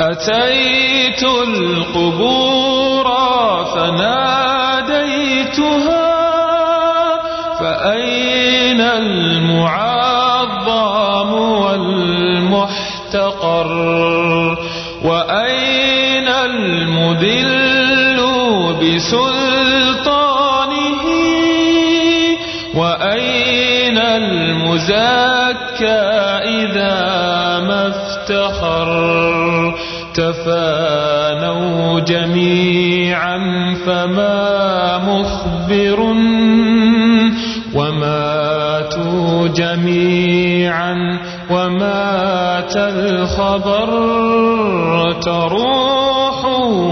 أتيت القبور فناديتها فأين المعظم والمحتقر؟ وأين المدل بسلطانه؟ وأين المزكى إذا ما افتخر؟ تفانوا جميعا فما مخبر وماتوا جميعا ومات الخبر تروح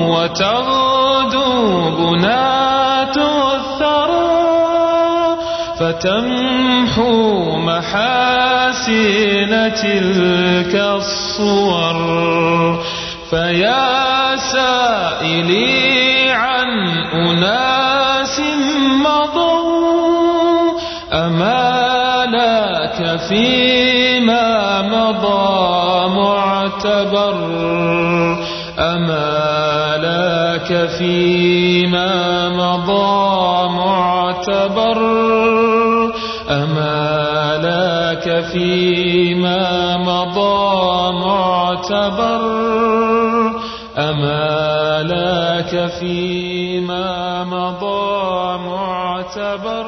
وتغدو بنات الثرى فتمحو محاسن تلك الصور فيا سائلي عن أناس مضوا أما لك فيما مضى معتبر؟ أما لك فيما مضى معتبر؟ أما لك فيما مضى معتبر؟ أما لك فيما مضى معتبر